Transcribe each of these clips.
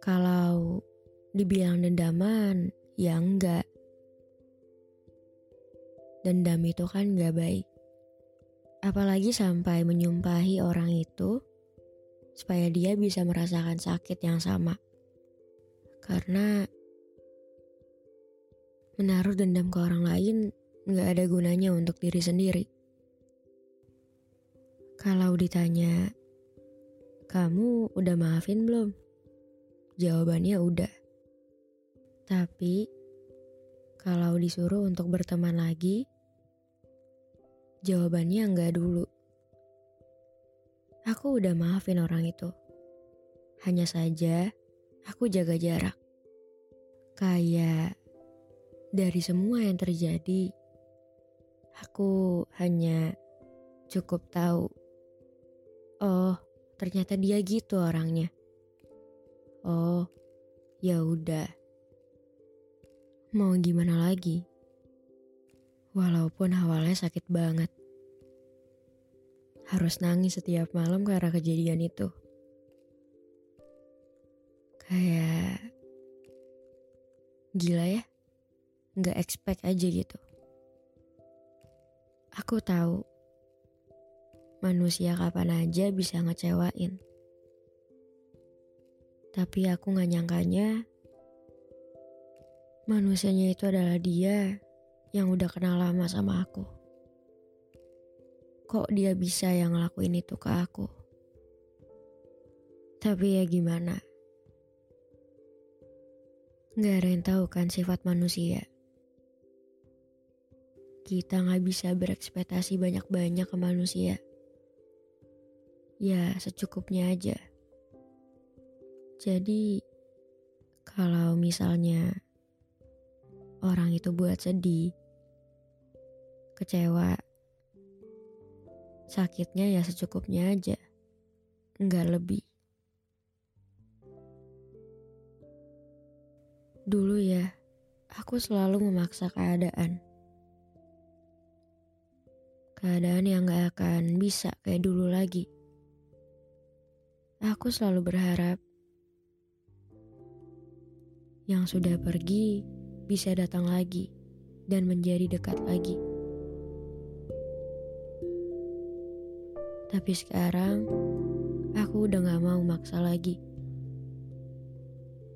Kalau dibilang dendaman, ya enggak. Dendam itu kan enggak baik. Apalagi sampai menyumpahi orang itu supaya dia bisa merasakan sakit yang sama. Karena menaruh dendam ke orang lain nggak ada gunanya untuk diri sendiri. Kalau ditanya, kamu udah maafin belum? Jawabannya udah. Tapi kalau disuruh untuk berteman lagi, jawabannya enggak dulu. Aku udah maafin orang itu. Hanya saja aku jaga jarak. Kayak dari semua yang terjadi, aku hanya cukup tahu. Oh, ternyata dia gitu orangnya. Oh, ya udah. Mau gimana lagi? Walaupun awalnya sakit banget. Harus nangis setiap malam karena kejadian itu. Kayak gila ya. Nggak expect aja gitu. Aku tahu manusia kapan aja bisa ngecewain. Tapi aku gak nyangkanya manusianya itu adalah dia yang udah kenal lama sama aku. Kok dia bisa yang ngelakuin itu ke aku? Tapi ya gimana? Gak ada yang tahu kan sifat manusia. Kita gak bisa berekspektasi banyak-banyak ke manusia. Ya secukupnya aja. Jadi, kalau misalnya orang itu buat sedih, kecewa, sakitnya ya secukupnya aja, nggak lebih. Dulu ya, aku selalu memaksa keadaan. Keadaan yang gak akan bisa kayak dulu lagi. Aku selalu berharap yang sudah pergi bisa datang lagi dan menjadi dekat lagi. Tapi sekarang aku udah gak mau maksa lagi.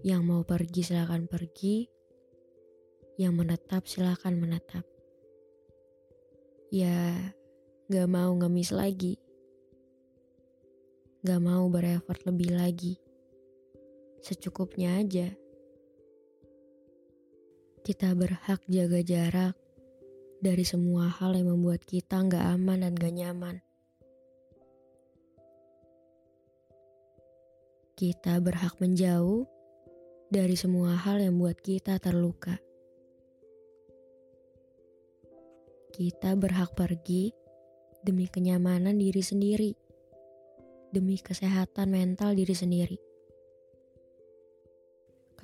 Yang mau pergi silahkan pergi, yang menetap silahkan menetap. Ya, gak mau ngemis lagi. Gak mau berefort lebih lagi. Secukupnya aja. Kita berhak jaga jarak dari semua hal yang membuat kita nggak aman dan gak nyaman. Kita berhak menjauh dari semua hal yang membuat kita terluka. Kita berhak pergi demi kenyamanan diri sendiri, demi kesehatan mental diri sendiri.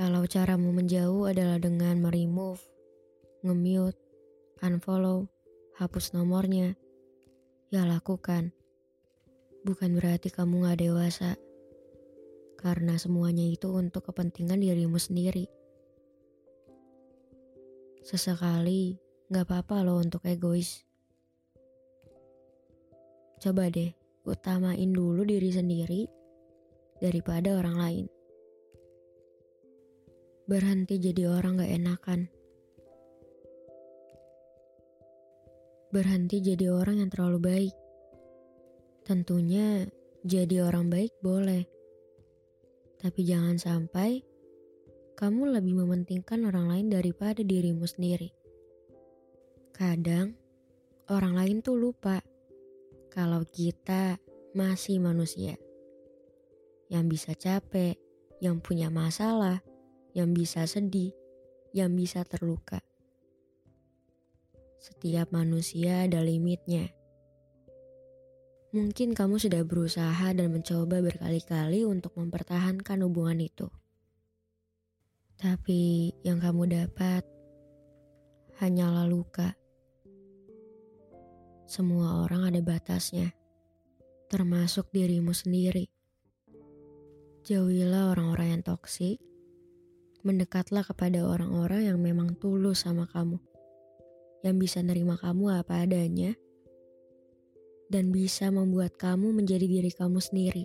Kalau caramu menjauh adalah dengan meremove, nge-mute, unfollow, hapus nomornya, ya lakukan. Bukan berarti kamu gak dewasa. Karena semuanya itu untuk kepentingan dirimu sendiri. Sesekali gak apa-apa loh untuk egois. Coba deh, utamain dulu diri sendiri daripada orang lain. Berhenti jadi orang gak enakan. Berhenti jadi orang yang terlalu baik. Tentunya jadi orang baik boleh. Tapi jangan sampai kamu lebih mementingkan orang lain daripada dirimu sendiri. Kadang orang lain tuh lupa kalau kita masih manusia yang bisa capek, yang punya masalah, yang bisa sedih, yang bisa terluka. Setiap manusia ada limitnya. Mungkin kamu sudah berusaha dan mencoba berkali-kali untuk mempertahankan hubungan itu. Tapi yang kamu dapat hanyalah luka. Semua orang ada batasnya, termasuk dirimu sendiri. Jauhilah orang-orang yang toksik, mendekatlah kepada orang-orang yang memang tulus sama kamu yang bisa nerima kamu apa adanya dan bisa membuat kamu menjadi diri kamu sendiri.